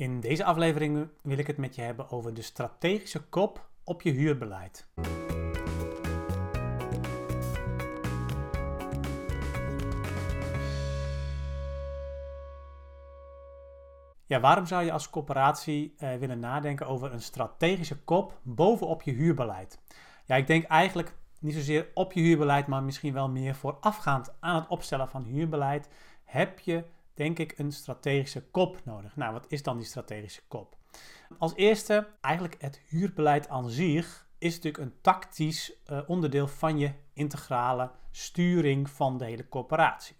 In deze aflevering wil ik het met je hebben over de strategische kop op je huurbeleid. Ja, waarom zou je als corporatie eh, willen nadenken over een strategische kop bovenop je huurbeleid? Ja, ik denk eigenlijk niet zozeer op je huurbeleid, maar misschien wel meer voorafgaand aan het opstellen van huurbeleid, heb je denk ik een strategische kop nodig. Nou, wat is dan die strategische kop? Als eerste, eigenlijk het huurbeleid aan zich is natuurlijk een tactisch uh, onderdeel van je integrale sturing van de hele corporatie.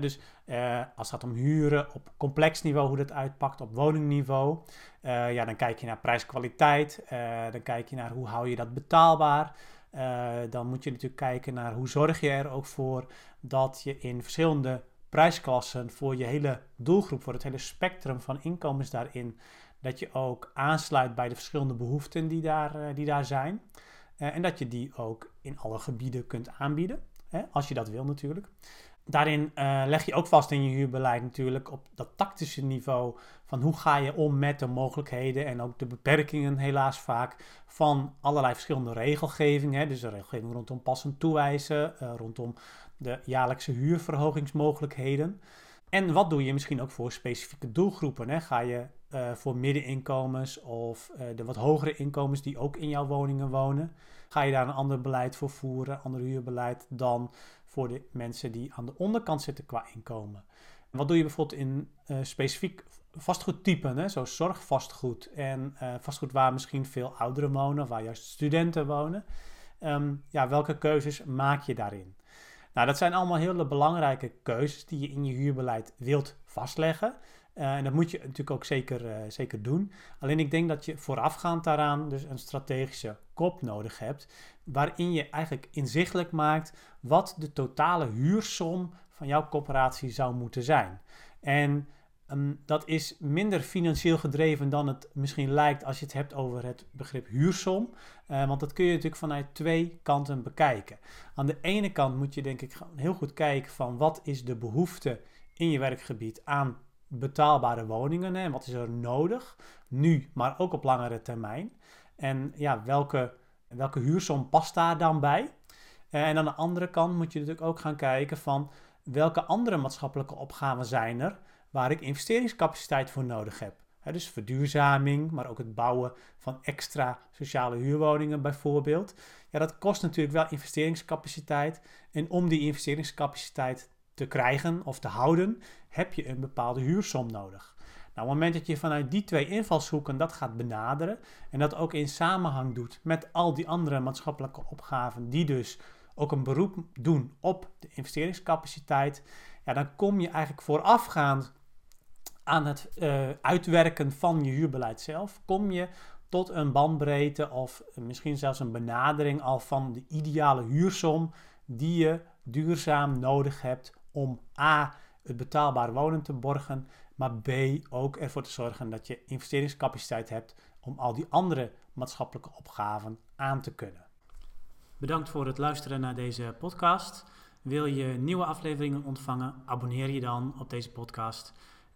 dus uh, als het gaat om huren op complex niveau, hoe dat uitpakt op woningniveau, uh, ja, dan kijk je naar prijs-kwaliteit, dan kijk je naar hoe hou je dat betaalbaar. dan moet je natuurlijk kijken naar hoe zorg je er ook voor dat je in verschillende prijsklassen voor je hele doelgroep, voor het hele spectrum van inkomens daarin, dat je ook aansluit bij de verschillende behoeften die daar, uh, die daar zijn. Uh, en dat je die ook in alle gebieden kunt aanbieden, als je dat wil natuurlijk. Daarin uh, leg je ook vast in je huurbeleid natuurlijk op dat tactische niveau van hoe ga je om met de mogelijkheden en ook de beperkingen helaas vaak van allerlei verschillende regelgevingen. Dus de regelgeving rondom passend toewijzen, rondom de jaarlijkse huurverhogingsmogelijkheden. En wat doe je misschien ook voor specifieke doelgroepen? Hè? Ga je uh, voor middeninkomens of uh, de wat hogere inkomens die ook in jouw woningen wonen? Ga je daar een ander beleid voor voeren, ander huurbeleid dan voor de mensen die aan de onderkant zitten qua inkomen? Wat doe je bijvoorbeeld in uh, specifiek vastgoedtypen, hè? zoals zorgvastgoed en vastgoed waar misschien veel ouderen wonen, waar juist studenten wonen? Um, ja, welke keuzes maak je daarin? Nou, dat zijn allemaal hele belangrijke keuzes die je in je huurbeleid wilt vastleggen. Uh, en dat moet je natuurlijk ook zeker, uh, zeker doen. Alleen ik denk dat je voorafgaand daaraan dus een strategische kop nodig hebt, waarin je eigenlijk inzichtelijk maakt wat de totale huursom van jouw corporatie zou moeten zijn. En Um, dat is minder financieel gedreven dan het misschien lijkt als je het hebt over het begrip huursom. Uh, want dat kun je natuurlijk vanuit twee kanten bekijken. Aan de ene kant moet je denk ik heel goed kijken van wat is de behoefte in je werkgebied aan betaalbare woningen en wat is er nodig nu, maar ook op langere termijn. En ja, welke, welke huursom past daar dan bij? Uh, en aan de andere kant moet je natuurlijk ook gaan kijken van welke andere maatschappelijke opgaven zijn er waar ik investeringscapaciteit voor nodig heb. dus verduurzaming, maar ook het bouwen van extra sociale huurwoningen bijvoorbeeld. Ja, dat kost natuurlijk wel investeringscapaciteit. En om die investeringscapaciteit te krijgen of te houden, heb je een bepaalde huursom nodig. Nou, op het moment dat je vanuit die twee invalshoeken dat gaat benaderen en dat ook in samenhang doet met al die andere maatschappelijke opgaven die dus ook een beroep doen op de investeringscapaciteit, ja, dan kom je eigenlijk voorafgaand aan het uh, uitwerken van je huurbeleid zelf, kom je tot een bandbreedte of misschien zelfs een benadering al van de ideale huursom die je duurzaam nodig hebt om A. het betaalbaar wonen te borgen, maar B. ook ervoor te zorgen dat je investeringscapaciteit hebt om al die andere maatschappelijke opgaven aan te kunnen. Bedankt voor het luisteren naar deze podcast. Wil je nieuwe afleveringen ontvangen? Abonneer je dan op deze podcast.